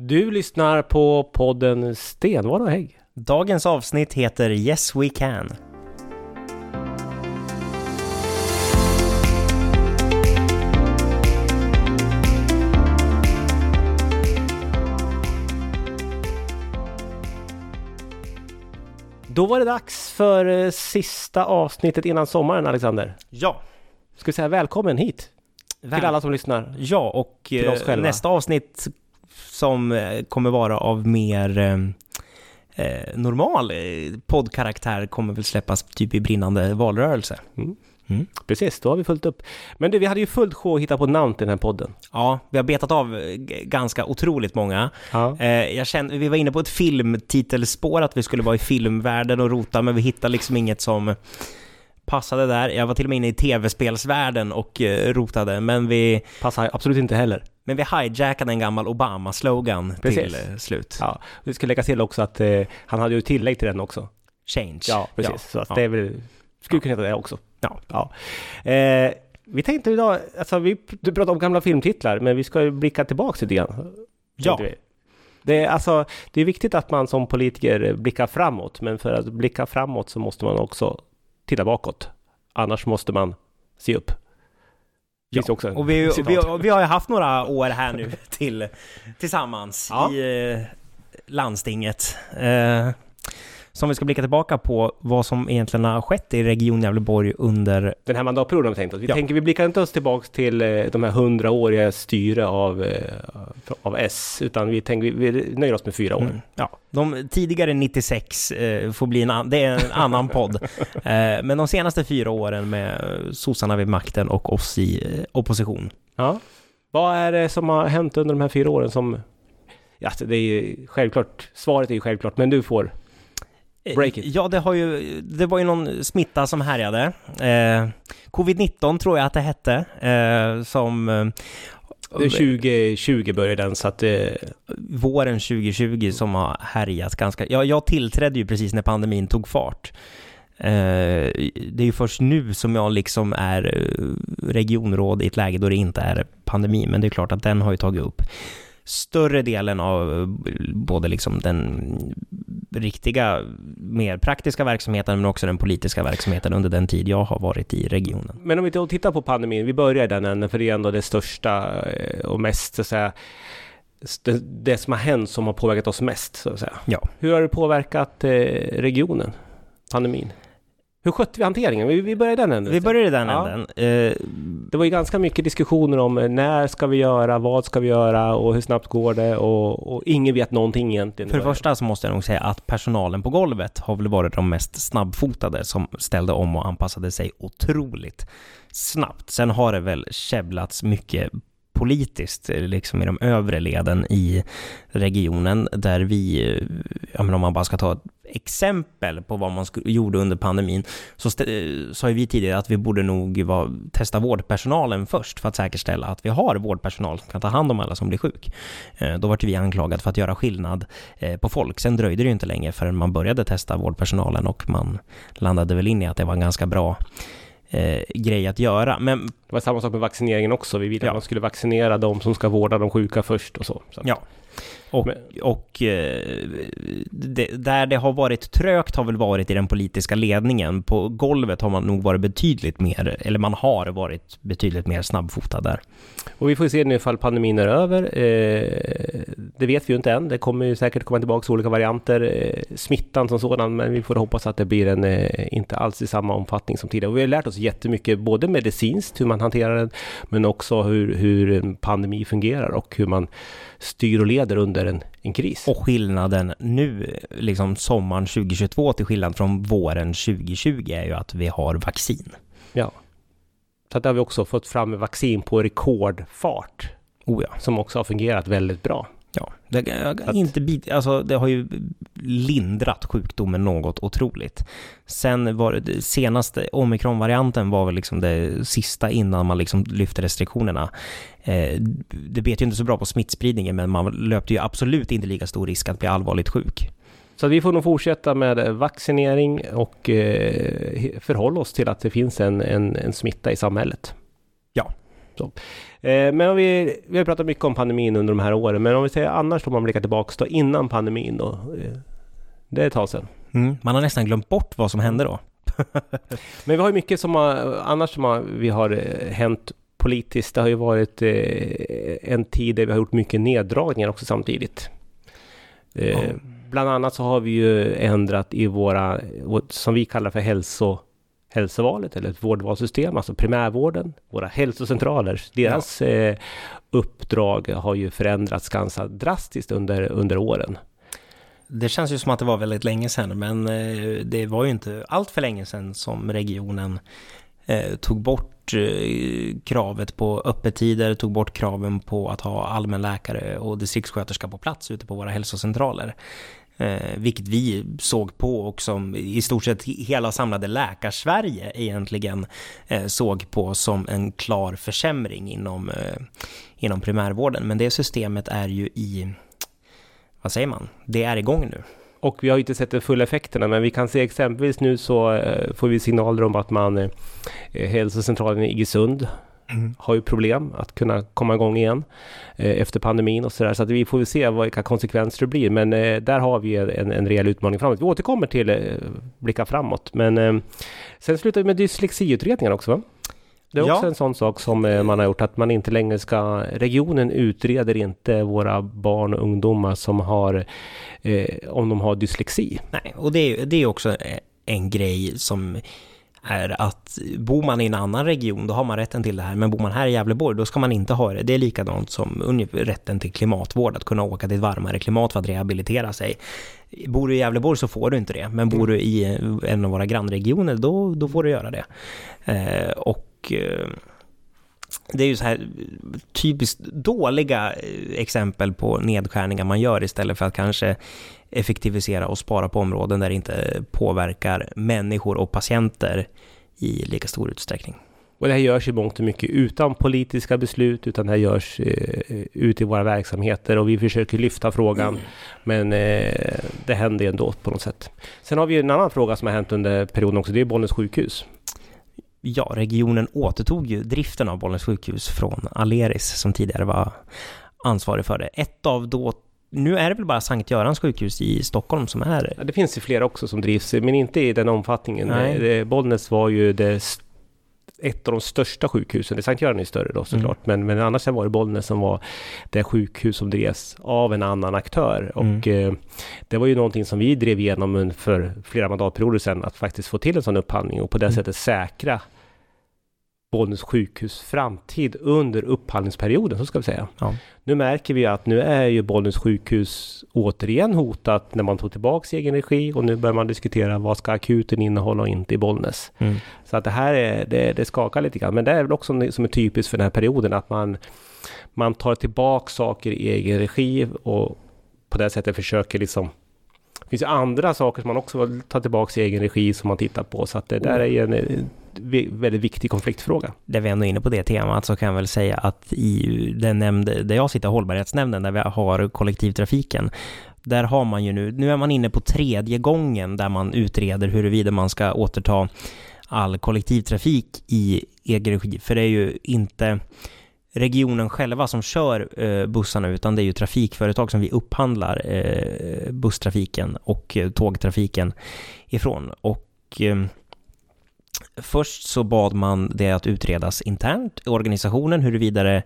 Du lyssnar på podden Stenvara och Hägg. Dagens avsnitt heter Yes We Can. Då var det dags för eh, sista avsnittet innan sommaren, Alexander. Ja, Ska vi säga välkommen hit väl- till alla som lyssnar. Ja, och eh, nästa avsnitt som eh, kommer vara av mer eh, eh, normal eh, poddkaraktär kommer väl släppas typ i brinnande valrörelse. Precis, då har vi fullt upp. Men du, vi hade ju fullt sjå att hitta på namn till den här podden. Ja, vi har betat av ganska otroligt många. Ja. Eh, jag kände, vi var inne på ett filmtitelspår, att vi skulle vara i filmvärlden och rota, men vi hittade liksom inget som passade där. Jag var till och med inne i tv-spelsvärlden och eh, rotade, men vi, Passar absolut inte heller. men vi hijackade en gammal Obama-slogan till slut. Ja, vi ska lägga till också att eh, han hade ju tillägg till den också. Change. Ja, precis. Ja, Så att ja. det är väl, skulle kunna heta det också. Ja. ja. Eh, vi tänkte idag, alltså vi du pratade om gamla filmtitlar, men vi ska ju blicka tillbaka lite grann. Ja. vi. Det är, alltså, det är viktigt att man som politiker blickar framåt, men för att blicka framåt så måste man också titta bakåt. Annars måste man se upp. En Och vi, vi, vi har ju haft några år här nu till, tillsammans Ja. i eh, landstinget. Eh, som vi ska blicka tillbaka på vad som egentligen har skett i Region Gävleborg under... Den här mandatperioden har vi tänkt oss. Vi Ja. tänker, vi blickar inte oss tillbaks till eh, de här hundraåriga styre av, eh, av S, utan vi, tänker, vi, nöjer oss med fyra år. Mm, ja, de tidigare 96 eh, får bli en, an, det är en annan podd. Eh, men de senaste fyra åren med sossarna vid makten och oss i eh, opposition. Ja. Vad är det som har hänt under de här fyra åren som... Ja, det är ju självklart, svaret är ju självklart, men du får. Eh, Break it. Ja, det, har ju, det var ju någon smitta som härjade. Eh, Covid-19 tror jag att det hette. Eh, som eh, Det är 2020 börjar den, så att... Eh, våren 2020 som har härjat ganska... Ja, jag tillträdde ju precis när pandemin tog fart. Eh, det är ju först nu som jag liksom är eh, regionråd i ett läge då det inte är pandemi, men det är klart att den har ju tagit upp större delen av både liksom den riktiga, mer praktiska verksamheten, men också den politiska verksamheten under den tid jag har varit i regionen. men om vi tittar på pandemin, vi börjar i den änden, för det är ändå det största eh, och mest, så att säga, det, det som har hänt som har påverkat oss mest, så att säga. Ja. Hur har det påverkat eh, regionen, pandemin? Hur skötte vi hanteringen? Vi, vi börjar i den änden. Vi börjar i den Ja. änden. Eh, Det var ju ganska mycket diskussioner om eh, när ska vi göra, vad ska vi göra och hur snabbt går det och, och ingen vet någonting egentligen. För det första så måste jag nog säga att personalen på golvet har väl varit de mest snabbfotade som ställde om och anpassade sig otroligt snabbt. Sen har det väl käbblats mycket politiskt, liksom i de övre leden i regionen, där vi, ja men om man bara ska ta ett exempel på vad man gjorde under pandemin, så eh, sa ju vi tidigare att vi borde nog var, testa vårdpersonalen först för att säkerställa att vi har vårdpersonal som kan ta hand om alla som blir sjuk. Eh, Då var vi anklagade för att göra skillnad eh, på folk. Sen dröjde det ju inte länge förrän man började testa vårdpersonalen och man landade väl in i att det var en ganska bra eh, grej att göra. Men det var samma sak med vaccineringen också. Vi ville Ja. att man skulle vaccinera de som ska vårda de sjuka först och så. så. Ja. Och, Men- och eh, det, där det har varit trögt har väl varit i den politiska ledningen. På golvet har man nog varit betydligt mer, eller man har varit betydligt mer snabbfotad där. Och vi får se nu ifall pandemin är över. Eh, det vet vi ju inte än. Det kommer ju säkert komma tillbaka olika varianter. Eh, smittan som sådan, men vi får hoppas att det blir en, eh, inte alls i samma omfattning som tidigare. Och vi har lärt oss jättemycket, både medicinskt, hur man hanterar den, men också hur, hur en pandemi fungerar och hur man styr och leder under en, en kris. Och skillnaden nu, liksom sommaren 2022 till skillnad från våren 2020 är ju att vi har vaccin. Ja. Så att det har vi också fått fram vaccin på rekordfart, Oh ja. som också har fungerat väldigt bra. Ja, det, jag, inte bit, alltså, det har ju lindrat sjukdomen något otroligt. Sen var det- senaste, omikronvarianten var väl liksom det sista innan man liksom lyfte restriktionerna. Eh, det bet ju inte så bra på smittspridningen, men man löpte ju absolut inte lika stor risk att bli allvarligt sjuk. Så vi får nog fortsätta med vaccinering och eh, förhålla oss till att det finns en, en, en smitta i samhället. Ja. Så. Eh, men om vi, vi har pratat mycket om pandemin under de här åren, men om vi säger annars om man blickar tillbaka då innan pandemin då. Eh, det är ett tag sedan. Mm, man har nästan glömt bort vad som hände då. men vi har ju mycket som har, annars som har, vi har eh, hänt politiskt. Det har ju varit en tid där vi har gjort mycket neddragningar också samtidigt. Mm. Bland annat så har vi ju ändrat i våra, som vi kallar för hälso hälsovalet eller ett vårdvalssystem, alltså primärvården, våra hälsocentraler, deras ja. eh, uppdrag har ju förändrats ganska drastiskt under, under åren. Det känns ju som att det var väldigt länge sedan, men eh, det var ju inte allt för länge sedan som regionen eh, tog bort eh, kravet på öppettider, tog bort kraven på att ha allmänläkare och distriktssköterska på plats ute på våra hälsocentraler. Eh, vilket vi såg på och som i stort sett hela samlade läkarsverige egentligen eh, såg på som en klar försämring inom, eh, inom primärvården. Men det systemet är ju i, vad säger man, det är igång nu. Och vi har ju inte sett de fulla effekterna, men vi kan se exempelvis nu så eh, får vi signaler om att man eh, hälsocentralen i Iggesund har ju problem att kunna komma igång igen eh, efter pandemin och sådär. Så att vi får väl se vilka konsekvenser det blir. Men eh, där har vi en, en rejäl utmaning framåt. Vi återkommer till eh, blicka framåt. Men sen slutar vi med dyslexiutredningar också va? Det är också ja. en sån sak som man har gjort, att man inte längre ska... Regionen utreder inte våra barn och ungdomar som har... Eh, om de har dyslexi. Nej, och det det är också en grej som är att bor man i en annan region, då har man rätten till det här. Men bor man här i Gävleborg, då ska man inte ha det. Det är likadant som rätten till klimatvård, att kunna åka till ett varmare klimat för att rehabilitera sig. Bor du i Gävleborg så får du inte det, men bor du i en av våra grannregioner, då, då får du göra det. Eh, och eh, det är ju så här typiskt dåliga exempel på nedskärningar man gör istället för att kanske effektivisera och spara på områden där det inte påverkar människor och patienter i lika stor utsträckning. Och det här görs i mångt och mycket utan politiska beslut, utan det här görs eh, ute i våra verksamheter och vi försöker lyfta frågan. Mm. Men eh, det händer ändå på något sätt. Sen har vi en annan fråga som har hänt under perioden också, det är Bollnäs sjukhus. Ja, regionen återtog ju driften av Bollnäs sjukhus från Aleris som tidigare var ansvarig för det. Ett av då nu är det väl bara Sankt Görans sjukhus i Stockholm som är... Ja, det finns ju flera också som drivs, men inte i den omfattningen. Nej. Bollnäs var ju det ett av de största sjukhusen. Sankt Göran är större då såklart, mm. men, men annars var det Bollnäs som var det sjukhus som drevs av en annan aktör. Mm. Och eh, det var ju någonting som vi drev igenom för flera mandatperioder sedan, att faktiskt få till en sån upphandling och på det mm. sättet säkra Bollnäs sjukhus framtid under upphandlingsperioden, så ska vi säga. Ja. Nu märker vi att nu är ju Bollnäs sjukhus återigen hotat när man tog tillbaks egen regi och nu börjar man diskutera vad ska akuten innehålla och inte i Bollnäs. Mm. Så att det här är, det, det skakar lite grann. Men det är väl också som är typiskt för den här perioden att man, man tar tillbaka saker i egen regi och på det sättet försöker liksom det finns ju andra saker som man också vill ta tillbaka i egen regi som man tittar på. Så att det där är en väldigt viktig konfliktfråga. Där vi ändå är inne på det temat så kan jag väl säga att i den nämnd där jag sitter, hållbarhetsnämnden, där vi har kollektivtrafiken, där har man ju nu, nu är man inne på tredje gången där man utreder huruvida man ska återta all kollektivtrafik i egen regi, för det är ju inte regionen själva som kör eh, bussarna utan det är ju trafikföretag som vi upphandlar eh, busstrafiken och eh, tågtrafiken ifrån. Och eh, först så bad man det att utredas internt i organisationen huruvida det,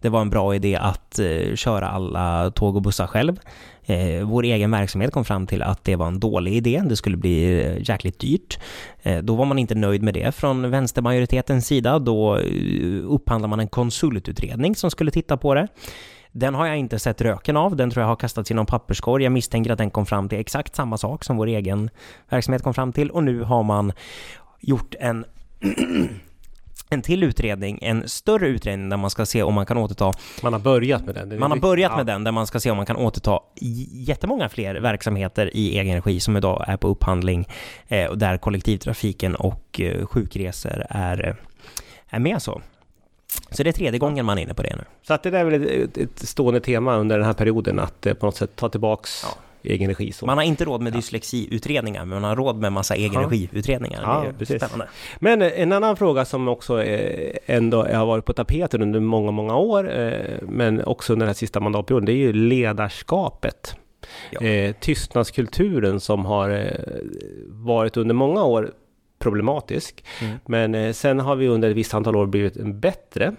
det var en bra idé att eh, köra alla tåg och bussar själv. Eh, vår egen verksamhet kom fram till att det var en dålig idé, det skulle bli eh, jäkligt dyrt. Eh, då var man inte nöjd med det från vänstermajoritetens sida, då upphandlade man en konsultutredning som skulle titta på det. Den har jag inte sett röken av, den tror jag har kastats i någon papperskorg. Jag misstänker att den kom fram till exakt samma sak som vår egen verksamhet kom fram till och nu har man gjort en en till utredning, en större utredning där man ska se om man kan återta... Man har börjat med den? Man har börjat ja. med den, där man ska se om man kan återta jättemånga fler verksamheter i egen regi som idag är på upphandling, eh, där kollektivtrafiken och eh, sjukresor är, eh, är med så. Så det är tredje gången man är inne på det nu. Så att det där är väl ett, ett stående tema under den här perioden, att eh, på något sätt ta tillbaks ja egen regi. Så. Man har inte råd med dyslexiutredningar, men man har råd med massa egenregiutredningar. Ja, är precis. spännande. Men eh, en annan fråga som också eh, ändå har varit på tapeten under många, många år, eh, men också under den här sista mandatperioden, det är ju ledarskapet. Ja. Tystnadskulturen som har varit under många år problematisk. Mm. Men sen har vi under ett visst antal år blivit bättre.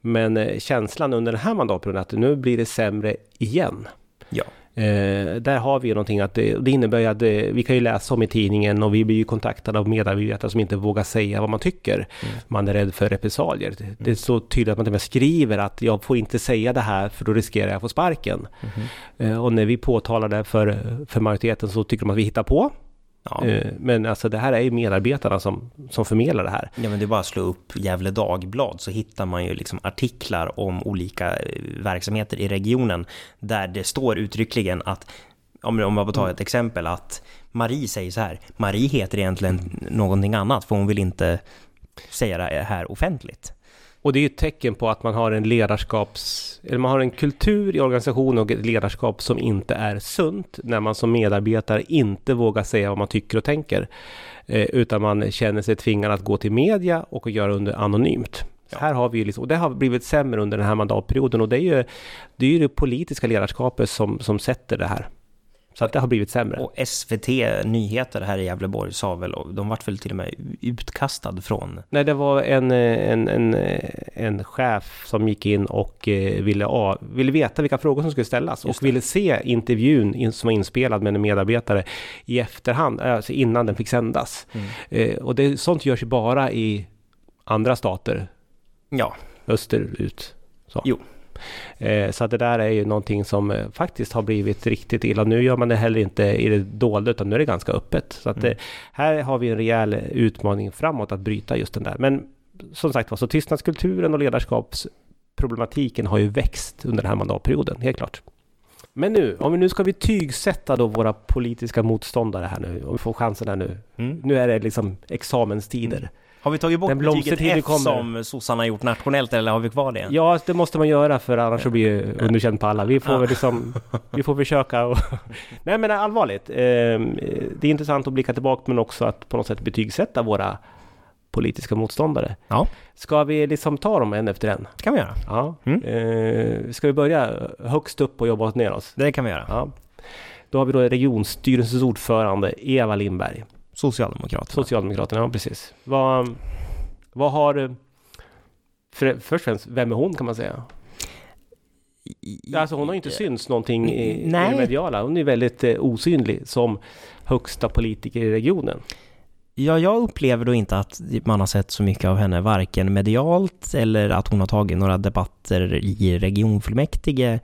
Men känslan under den här mandatperioden är att nu blir det sämre igen. Ja. Eh, där har vi ju någonting att det, det innebär ju att det, vi kan ju läsa om i tidningen och vi blir ju kontaktade av medarbetare som inte vågar säga vad man tycker. Mm. Man är rädd för repressalier. Det, det är så tydligt att man till och med skriver att jag får inte säga det här för då riskerar jag att få sparken. Mhm. Eh, och när vi påtalar det för, för majoriteten så tycker de att vi hittar på. Ja. Eh, men alltså det här är ju medarbetarna som, som förmedlar det här. Ja, men det är bara att slå upp Gävle Dagblad så hittar man ju liksom artiklar om olika eh, verksamheter i regionen där det står uttryckligen att, om om jag får ta ett exempel, att Marie säger så här, Marie heter egentligen någonting annat för hon vill inte säga det här offentligt. Och det är ju ett tecken på att man har en ledarskaps... Eller man har en kultur i organisationen och ett ledarskap som inte är sunt när man som medarbetare inte vågar säga vad man tycker och tänker. Eh, utan man känner sig tvingad att gå till media och göra under anonymt. Ja. Här har vi liksom, och det har blivit sämre under den här mandatperioden och det är ju det, är ju det politiska ledarskapet som, som sätter det här. Så att det har blivit sämre. Och SVT Nyheter här i Gävleborg sa väl, och de vart väl till och med utkastad från... Nej, det var en, eh, en, en, eh, en chef som gick in och eh, ville, a, ville veta vilka frågor som skulle ställas och ville se intervjun in, som var inspelad med en medarbetare i efterhand, alltså innan den fick sändas. Mm. Eh, och det, sånt görs ju bara i andra stater Ja, österut. Så. Jo. Eh, så det där är ju någonting som eh, faktiskt har blivit riktigt illa. Nu gör man det heller inte i det dolda utan nu är det ganska öppet. Så att Mm. eh, här har vi en rejäl utmaning framåt att bryta just den där. Men som sagt var, så tystnadskulturen och ledarskapsproblematiken har ju växt under den här mandatperioden, helt klart. Men nu, om vi nu ska betygsätta då våra politiska motståndare här nu, om vi får chansen här nu. mm. Nu är det liksom examenstider. Har vi tagit bort Den betyget F kommer. som sossarna har gjort nationellt eller har vi kvar det? Ja, det måste man göra för annars så blir det underkänt på alla. Vi får Ja. väl liksom, vi får försöka och... Nej men allvarligt. Eh, det är intressant att blicka tillbaka men också att på något sätt betygsätta våra politiska motståndare. Ja. Ska vi liksom ta dem en efter en? Det kan vi göra. Ja. Mm. Eh, ska vi börja högst upp och jobba oss ner oss? Det kan vi göra. Ja. Då har vi då regionstyrelsens ordförande Eva Lindberg, Socialdemokraterna. Socialdemokraterna. Ja, precis. Vad, vad har... För, först och främst, vem är hon kan man säga? Alltså hon har inte synts någonting i, i det mediala. Hon är väldigt eh, osynlig som högsta politiker i regionen. Ja, jag upplever då inte att man har sett så mycket av henne, varken medialt eller att hon har tagit några debatter i regionfullmäktige.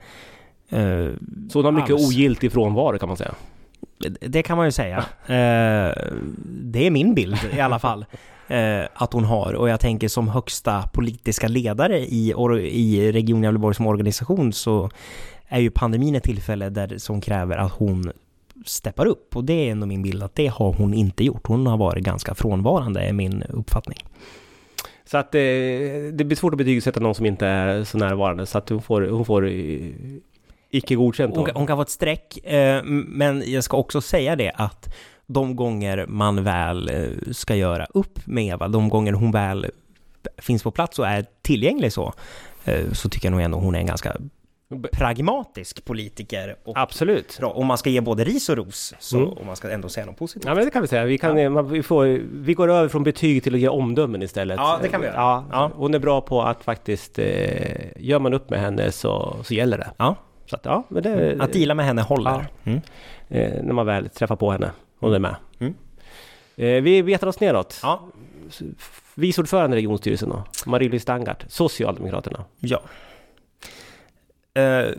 Eh, Så hon har mycket Alls. ogiltig frånvaro kan man säga. Det kan man ju säga. Eh, det är min bild i alla fall. eh, Att hon har. Och jag tänker som högsta politiska ledare i, i Region Gävleborg som organisation så är ju pandemin ett tillfälle där, som kräver att hon steppar upp. Och det är ändå min bild att det har hon inte gjort. Hon har varit ganska frånvarande är min uppfattning. Så att eh, det blir svårt att betygsätta någon som inte är så närvarande. Så att hon får, hon får icke godkänt. Hon, då. kan- hon kan få ett streck, eh, men jag ska också säga det att de gånger man väl eh, ska göra upp med Eva, de gånger hon väl finns på plats och är tillgänglig så, eh, så tycker jag nog ändå hon är en ganska pragmatisk politiker. Och Absolut. bra. Om man ska ge både ris och ros, så Mm. om man ska ändå säga något positivt. Ja men det kan vi säga. Vi, kan, Ja. vi, får, vi går över från betyg till att ge omdömen istället. Ja, det kan vi göra. Ja, Ja. Hon är bra på att faktiskt, eh, gör man upp med henne så, så gäller det. Ja. Så att, ja, men det, Att deala med henne håller. Mm. eh, när man väl träffar på henne. Hon är med. Mm. Eh, vi betar oss neråt. Ja. Vice ordförande i regionstyrelsen då, Marie-Louise Dangart, Socialdemokraterna. Ja. Eh,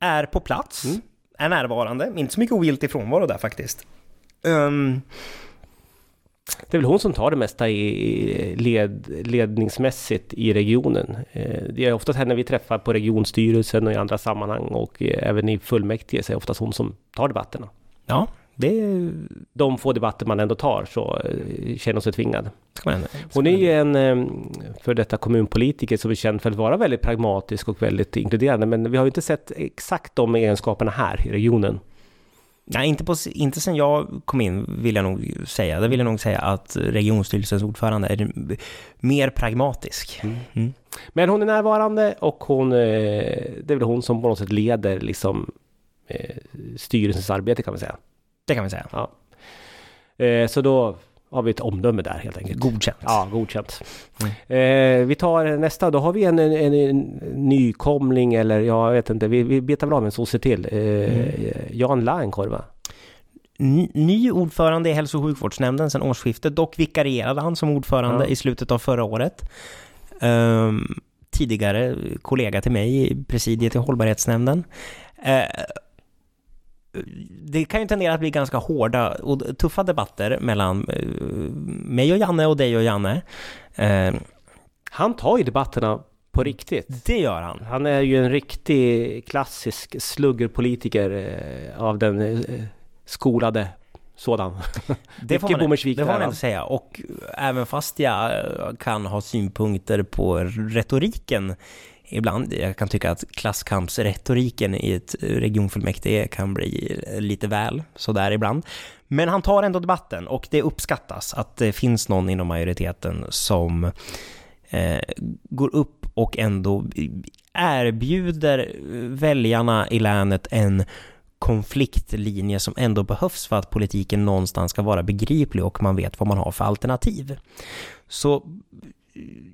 är på plats, Mm. är närvarande, inte så mycket ogiltig frånvaro där faktiskt. Ehm, Det är väl hon som tar det mesta i led, ledningsmässigt i regionen. Eh, Det är oftast henne vi träffar på regionstyrelsen och i andra sammanhang och eh, även i fullmäktige så är det oftast hon som tar debatterna. ja, det De få debatter man ändå tar så eh, känner hon sig tvingad. Hon är ju en för detta kommunpolitiker som är känd för att vara väldigt pragmatisk och väldigt inkluderande men vi har ju inte sett exakt de egenskaperna här i regionen. Nej, inte, på, inte sen jag kom in vill jag nog säga. Det vill jag nog säga att regionstyrelsens ordförande är mer pragmatisk. Mm. Mm. Men hon är närvarande och hon, eh, det är väl hon som på något sätt leder liksom eh, styrelsens arbete kan man säga. Det kan vi säga. Ja. Eh, så då har vi ett omdöme där helt enkelt. Godkänt. Ja, godkänt. Mm. Eh, vi tar nästa, då har vi en, en, en, nykomling eller ja, jag vet inte, vi, vi betar väl av en sosse till. Eh, mm. Jan Leinkorva. Ny ordförande i hälso och sjukvårdsnämnden sedan årsskiftet. Dock vikarierade han som ordförande ja. i slutet av förra året. Um, tidigare kollega till mig i presidiet i hållbarhetsnämnden. Uh, det kan ju tendera att bli ganska hårda och tuffa debatter mellan eh, mig och Janne och dig och Janne. Eh, han tar ju debatterna på riktigt. Det gör han. Han är ju en riktig klassisk sluggerpolitiker eh, av den skolade sådan. Det får, man, det får man inte säga. Och även fast jag kan ha synpunkter på retoriken ibland. Jag kan tycka att klasskampsretoriken i ett regionfullmäktige kan bli lite väl sådär ibland. Men han tar ändå debatten och det uppskattas att det finns någon inom majoriteten som eh, går upp och ändå erbjuder väljarna i länet en konfliktlinje som ändå behövs för att politiken någonstans ska vara begriplig och man vet vad man har för alternativ. Så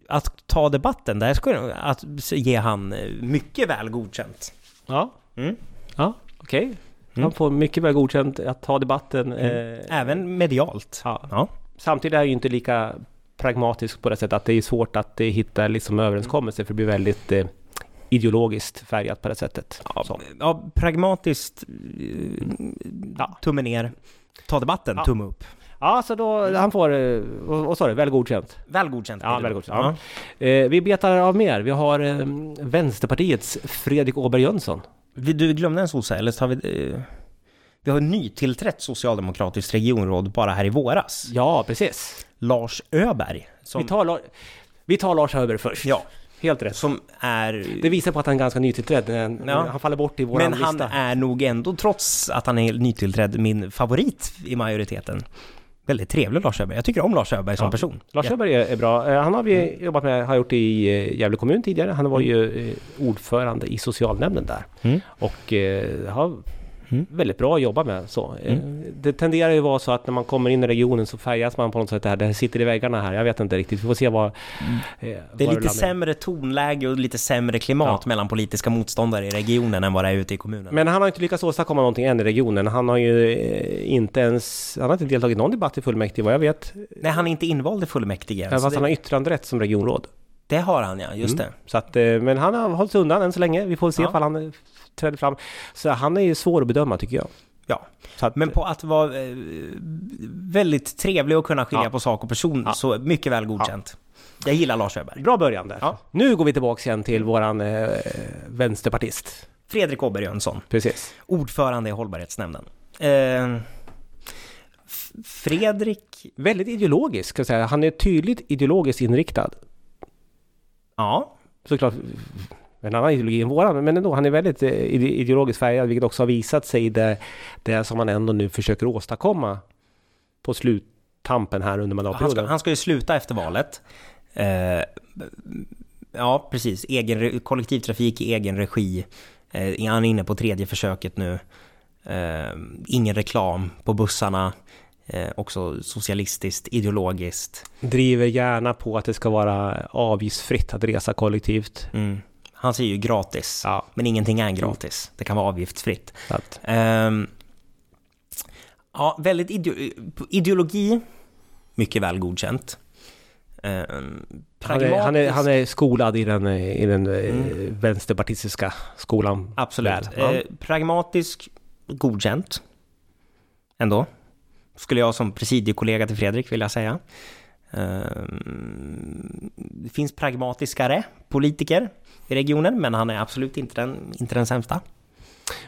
att ta debatten, där skulle att ge han mycket väl godkänt. Ja, mm. ja okej. Okay. Han mm. får mycket väl godkänt att ta debatten. Mm. Eh, Även medialt. Ja. ja. Samtidigt är han ju inte lika pragmatisk på det sättet att det är svårt att eh, hitta liksom överenskommelser för det blir väldigt eh, ideologiskt färgat på det sättet. Ja, ja pragmatiskt, eh, ja. tumme ner. Ta debatten, ja. tumme upp. Ja, så då, han får, eh, vad sa du, väl godkänt? Väl godkänt. Ja, väl godkänt. Ja. Eh, vi betar av mer. Vi har eh, Vänsterpartiets Fredrik Åberg Jönsson. Du glömde en sosse, eller så har vi... Vi har nytillträtt socialdemokratiskt regionråd bara här i våras. Ja, precis. Lars Öberg. Som... Vi, tar, vi tar Lars Öberg först. Ja. Helt rätt. Som är... Det visar på att han är ganska nytillträdd. Ja. Han faller bort i vår lista. Men han är nog ändå, trots att han är nytillträdd, min favorit i majoriteten väldigt trevlig Lars Öberg. Jag tycker om Lars Öberg som ja. person. Lars ja. Öberg är, bra. Eh, han har vi mm. jobbat med, har gjort i eh, Gävle kommun tidigare. Han var ju eh, ordförande i socialnämnden där. Mm. Och har Mm. Väldigt bra att jobba med. Så. Eh, mm. Det tenderar ju vara så att när man kommer in i regionen så färgas man på något sätt där. Det sitter i väggarna här. Jag vet inte riktigt. Vi får se vad... Mm. Eh, det är lite sämre tonläge och lite sämre klimat ja. mellan politiska motståndare i regionen än vad det är ute i kommunen. Men han har inte lyckats åstadkomma någonting än i regionen. Han har ju eh, inte ens... Han har inte deltagit i någon debatt i fullmäktige vad jag vet. Nej, han är inte invald i fullmäktige. Ja, fast det... han har yttranderätt som regionråd. Det har han ja, just mm. det. Så att, men han har hållit sig undan än så länge. Vi får se ja. ifall han träder fram. Så han är ju svår att bedöma tycker jag. Ja, att, men på att vara eh, väldigt trevlig och kunna skilja ja. på sak och person, ja. så mycket väl godkänt. Ja. Jag gillar Lars Öberg. Bra början där. Ja. Nu går vi tillbaka igen till våran eh, vänsterpartist. Fredrik Åberg Jönsson. Precis. Ordförande i hållbarhetsnämnden. Eh, Fredrik... Väldigt ideologisk, ska jag säga. Han är tydligt ideologiskt inriktad. Ja. Såklart en annan ideologi än våran, men ändå, han är väldigt eh, ideologiskt färgad, vilket också har visat sig i det, det som han ändå nu försöker åstadkomma på sluttampen här under mandatperioden. Han ska, han ska ju sluta efter valet. Eh, ja, precis. Egen, kollektivtrafik i egen regi. Eh, han är inne på tredje försöket nu. Eh, ingen reklam på bussarna. Eh, också socialistiskt, ideologiskt. Driver gärna på att det ska vara avgiftsfritt att resa kollektivt. Mm. Han säger ju gratis, ja. men ingenting är gratis. Det kan vara avgiftsfritt. Um, ja, väldigt ide ideologi, mycket väl godkänt. Um, han, är, han, är, han är skolad i den, i den eh, mm. vänsterpartistiska skolan. Absolut. Ja. Eh, pragmatisk, godkänt. Ändå. Skulle jag som presidiekollega till Fredrik vilja säga. Um, det finns pragmatiskare politiker i regionen, men han är absolut inte den, inte den sämsta.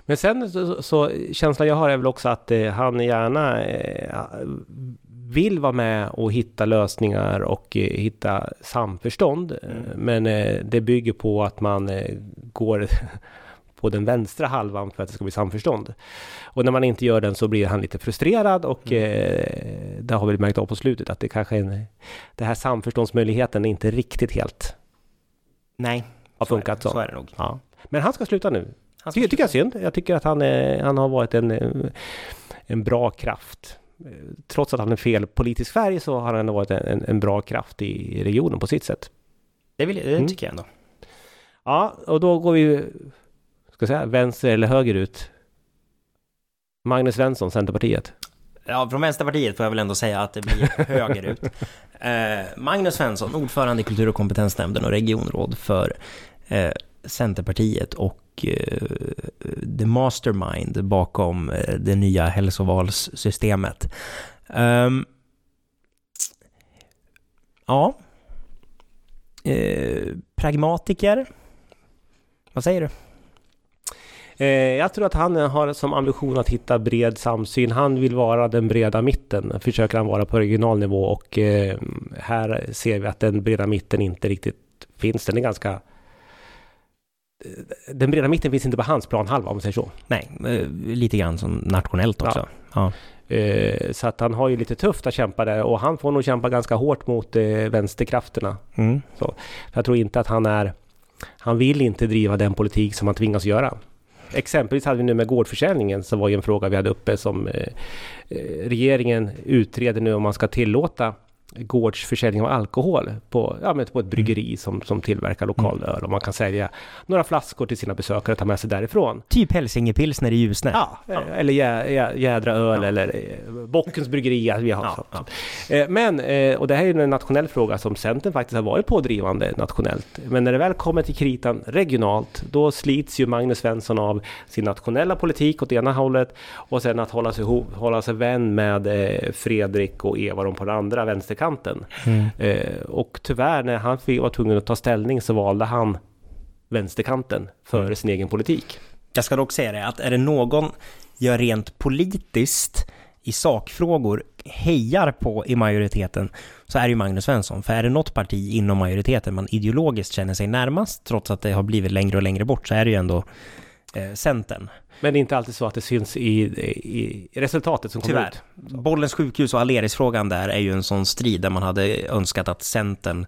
Men sen så, så känslan jag har är väl också att eh, han gärna eh, vill vara med och hitta lösningar och eh, hitta samförstånd. Mm. Men det bygger på att man går på den vänstra halvan för att det ska bli samförstånd. Och när man inte gör den så blir han lite frustrerad och mm. eh, det har vi märkt av på slutet att det kanske är en, det här samförståndsmöjligheten är inte riktigt helt Nej, har funkat så. Är det, så är det nog. Ja. Men han ska sluta nu. Han ska det tycker jag är synd. Jag tycker att han, är, han har varit en, en bra kraft. Trots att han är fel politisk färg så har han ändå varit en, en bra kraft i regionen på sitt sätt. Det, vill, det mm. tycker jag ändå. Ja, och då går vi, ska jag säga, vänster eller högerut. Magnus Svensson, Centerpartiet. Ja, från Vänsterpartiet får jag väl ändå säga att det blir högerut. Eh, Magnus Svensson, ordförande i kultur och kompetensnämnden och regionråd för eh, Centerpartiet och eh, the mastermind bakom eh, det nya hälsovalssystemet. Um, ja. Eh, pragmatiker. Vad säger du? Eh, jag tror att han har som ambition att hitta bred samsyn. Han vill vara den breda mitten, försöker han vara på regional nivå och eh, här ser vi att den breda mitten inte riktigt finns. Den är ganska den breda mitten finns inte på hans planhalva om man säger så. Nej, lite grann som nationellt också. Ja. ja. Så att han har ju lite tufft att kämpa där och han får nog kämpa ganska hårt mot vänsterkrafterna. Mm. Så jag tror inte att han är... Han vill inte driva den politik som han tvingas göra. Exempelvis hade vi nu med gårdförsäljningen så var ju en fråga vi hade uppe som eh, eh regeringen utreder nu om man ska tillåta gårdsförsäljning av alkohol på, ja, men på ett bryggeri mm. som, som tillverkar lokal öl. Och man kan sälja några flaskor till sina besökare och ta med sig därifrån. Typ Hälsingepilsner i Ljusne? Ja, ja, eller jä, jä, jädra öl ja. eller eh, Bockens bryggeri. Vi har ja, ja. Eh, men, eh, och det här är en nationell fråga som Centern faktiskt har varit pådrivande nationellt. Men när det väl kommer till kritan regionalt, då slits ju Magnus Svensson av sin nationella politik åt ena hållet och sen att hålla sig, hålla sig vän med Fredrik och Eva på den andra vänsterkanten vänsterkanten. Mm. Eh, och tyvärr när han var tvungen att ta ställning så valde han vänsterkanten före mm. sin egen politik. Jag ska dock säga det att är det någon jag rent politiskt i sakfrågor hejar på i majoriteten så är det ju Magnus Svensson. För är det något parti inom majoriteten man ideologiskt känner sig närmast, trots att det har blivit längre och längre bort, så är det ju ändå eh, Centern. Men det är inte alltid så att det syns i, i, i resultatet som kommer Tyvärr. ut. Bollens sjukhus och Aleris-frågan där är ju en sån strid där man hade önskat att Centern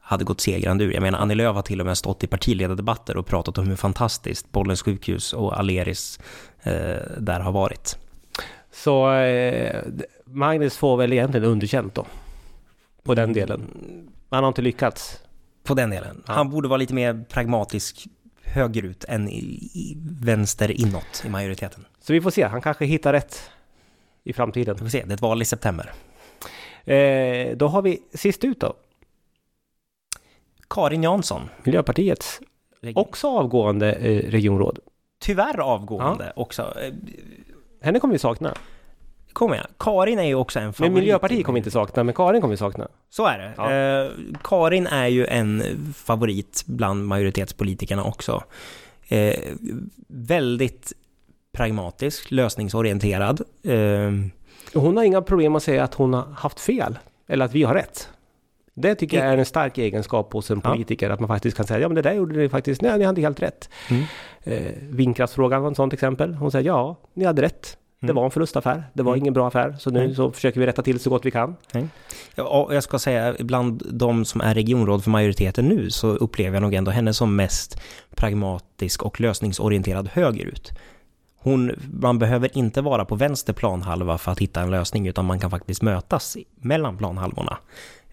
hade gått segrande ur. Jag menar, Annie Lööf har till och med stått i partiledardebatter och pratat om hur fantastiskt Bollens sjukhus och Aleris eh, där har varit. Så eh, Magnus får väl egentligen underkänt då? På den delen. Han har inte lyckats. På den delen. Ja. Han borde vara lite mer pragmatisk högerut än i, i vänster inåt i majoriteten. Så vi får se, han kanske hittar rätt i framtiden. Vi får se, det är ett val i september. Eh, då har vi sist ut då. Karin Jansson. Miljöpartiets också avgående eh, regionråd. Tyvärr avgående ja. också. Henne kommer vi sakna kommer jag. Karin är ju också en favorit. Men Miljöpartiet kommer inte sakna, men Karin kommer vi sakna. Så är det. Ja. Eh, Karin är ju en favorit bland majoritetspolitikerna också. Eh, väldigt pragmatisk, lösningsorienterad. Eh, hon har inga problem att säga att hon har haft fel, eller att vi har rätt. Det tycker jag är en stark egenskap hos en politiker, ja. att man faktiskt kan säga ja men det där gjorde ni faktiskt, nej ni hade helt rätt. Mm. Eh, vindkraftsfrågan var ett sådant exempel. Hon säger ja, ni hade rätt. Det mm. var en förlustaffär. Det var mm. ingen bra affär. Så nu så försöker vi rätta till så gott vi kan. Mm. Ja, jag ska säga, bland de som är regionråd för majoriteten nu så upplever jag nog ändå henne som mest pragmatisk och lösningsorienterad högerut. Hon, man behöver inte vara på vänster planhalva för att hitta en lösning, utan man kan faktiskt mötas mellan planhalvorna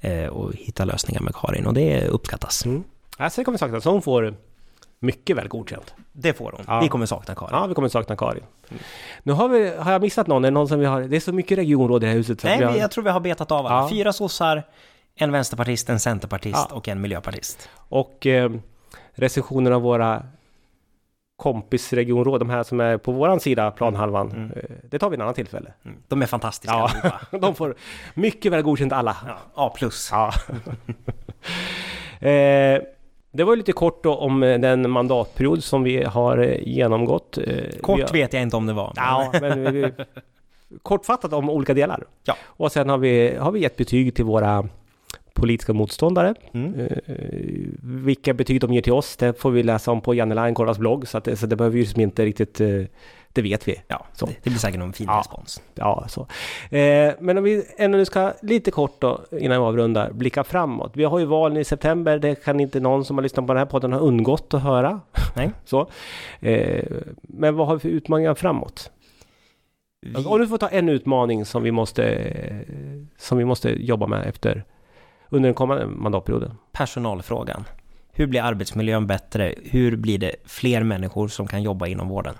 eh, och hitta lösningar med Karin och det uppskattas. Mm. Alltså det kommer saknas. Hon får mycket väl godkänt. Det får hon. Ja. Vi kommer sakna Karin. Ja, vi kommer sakna Karin. Mm. Nu har, vi, har jag missat någon? Är det någon som vi har? Det är så mycket regionråd i det här huset. Nej, har... jag tror vi har betat av alla. Ja. Fyra sossar, en vänsterpartist, en centerpartist ja. och en miljöpartist. Och eh, recensionen av våra kompisregionråd, de här som är på våran sida, planhalvan. Mm. Eh, det tar vi en annan tillfälle. Mm. De är fantastiska ja. de får mycket väl godkänt alla. Ja. A plus. Ja. eh, det var lite kort då om eh, den mandatperiod som vi har eh, genomgått. Eh, kort har... vet jag inte om det var. Ja, men vi, kortfattat om olika delar. Ja. Och sen har vi, har vi gett betyg till våra politiska motståndare. Mm. Vilka betyg de ger till oss, det får vi läsa om på Janne Lainkordas blogg, så, att, så det behöver vi liksom inte riktigt, det vet vi. Ja, Så. det, det blir säkert någon fin Ja. respons. Ja, så. Eh, men om vi ändå nu ska lite kort då, innan vi avrundar, blicka framåt. Vi har ju valen i september, det kan inte någon som har lyssnat på den här podden ha undgått att höra. Nej. så. Eh, men vad har vi för utmaningar framåt? Vi, Om du får ta en utmaning som vi måste, som vi måste jobba med efter, under den kommande mandatperioden. personalfrågan. Hur blir arbetsmiljön bättre? Hur blir det fler människor som kan jobba inom vården?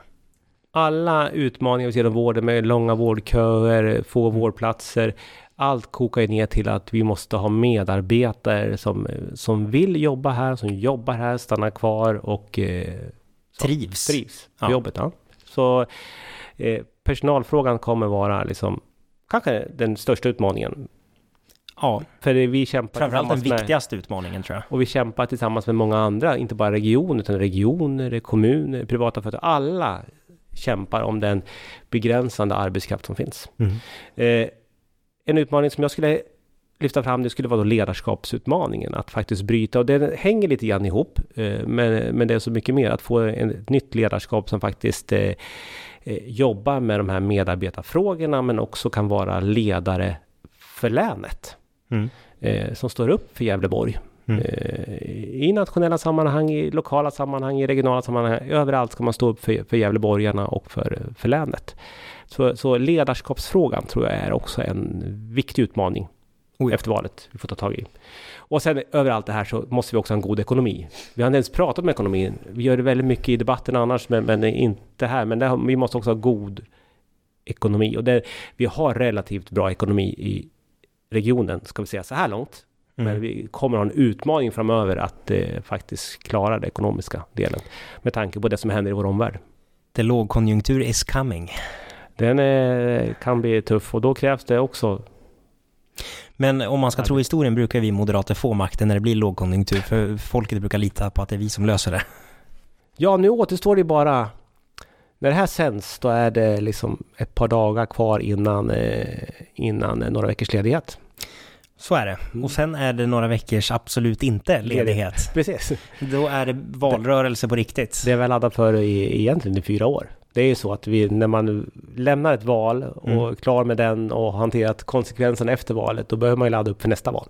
Alla utmaningar vi ser inom vården med långa vårdköer, få vårdplatser. Allt kokar ju ner till att vi måste ha medarbetare som, som vill jobba här, som jobbar här, stannar kvar och eh, så, Trivs. trivs på Ja. jobbet. Ja. Så eh, personalfrågan kommer vara liksom kanske den största utmaningen. Ja, För vi kämpar framförallt den tillsammans med- viktigaste utmaningen tror jag. och vi kämpar tillsammans med många andra, inte bara regioner, utan regioner, kommuner, privata företag. Alla kämpar om den begränsande arbetskraft som finns. Mm. Eh, en utmaning som jag skulle lyfta fram, det skulle vara då ledarskapsutmaningen. Att faktiskt bryta, och det hänger lite grann ihop, eh, men, men det är så mycket mer. Att få en, ett nytt ledarskap som faktiskt eh, jobbar med de här medarbetarfrågorna, men också kan vara ledare för länet. Mm. Som står upp för Gävleborg. Mm. Eh, I nationella sammanhang, i lokala sammanhang, i regionala sammanhang. Överallt ska man stå upp för, för Gävleborgarna och för, för länet. Så, så ledarskapsfrågan tror jag är också en viktig utmaning Oh ja. efter valet vi får ta tag i. Och sen över allt det här så måste vi också ha en god ekonomi. Vi har inte ens pratat om ekonomin. Vi gör det väldigt mycket i debatten annars, men, men inte här. Men har- vi måste också ha god ekonomi. Och det, vi har relativt bra ekonomi i regionen, ska vi säga så här långt. Men Mm. vi kommer ha en utmaning framöver att eh, faktiskt klara den ekonomiska delen. Med tanke på det som händer i vår omvärld. The lågkonjunktur is coming. Den eh, kan bli tuff och då krävs det också Men om man ska tro historien brukar vi moderater få makten när det blir lågkonjunktur, för folket brukar lita på att det är vi som löser det. Ja, nu återstår det bara... När det här sänds, då är det liksom ett par dagar kvar innan, eh, innan några veckors ledighet. Så är det. Mm. Och sen är det några veckors absolut inte ledighet. Precis. Då är det valrörelse på riktigt. Det är väl laddat för i, egentligen i fyra år. Det är ju så att vi, när man lämnar ett val och Mm. är klar med den och hanterat konsekvenserna efter valet, då behöver man ju ladda upp för nästa val.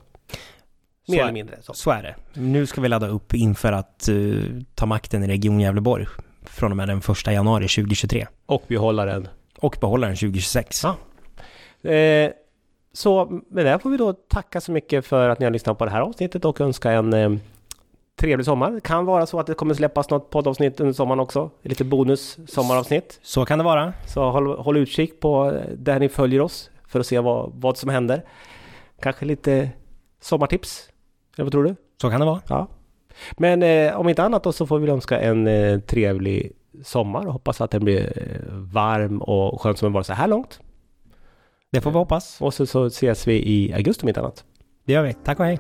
Så Mer är- eller mindre. Så. Så är det. Nu ska vi ladda upp inför att eh, ta makten i Region Gävleborg från och med den 1 januari 2023. Och behålla den. Och behålla den 2026. Ja. Eh, så med det får vi då tacka så mycket för att ni har lyssnat på det här avsnittet och önska en eh, trevlig sommar. Det kan vara så att det kommer släppas något poddavsnitt under sommaren också. Lite bonus sommaravsnitt. Så kan det vara. Så håll, håll utkik på eh, där ni följer oss för att se vad, vad som händer. Kanske lite sommartips. Eller vad tror du? Så kan det vara. Ja. Men eh, om inte annat då så får vi önska en eh, trevlig sommar och hoppas att den blir eh, varm och skön som den varit så här långt. Det får vi hoppas. Och så, så ses vi i augusti om inte annat. Det gör vi. Tack och hej.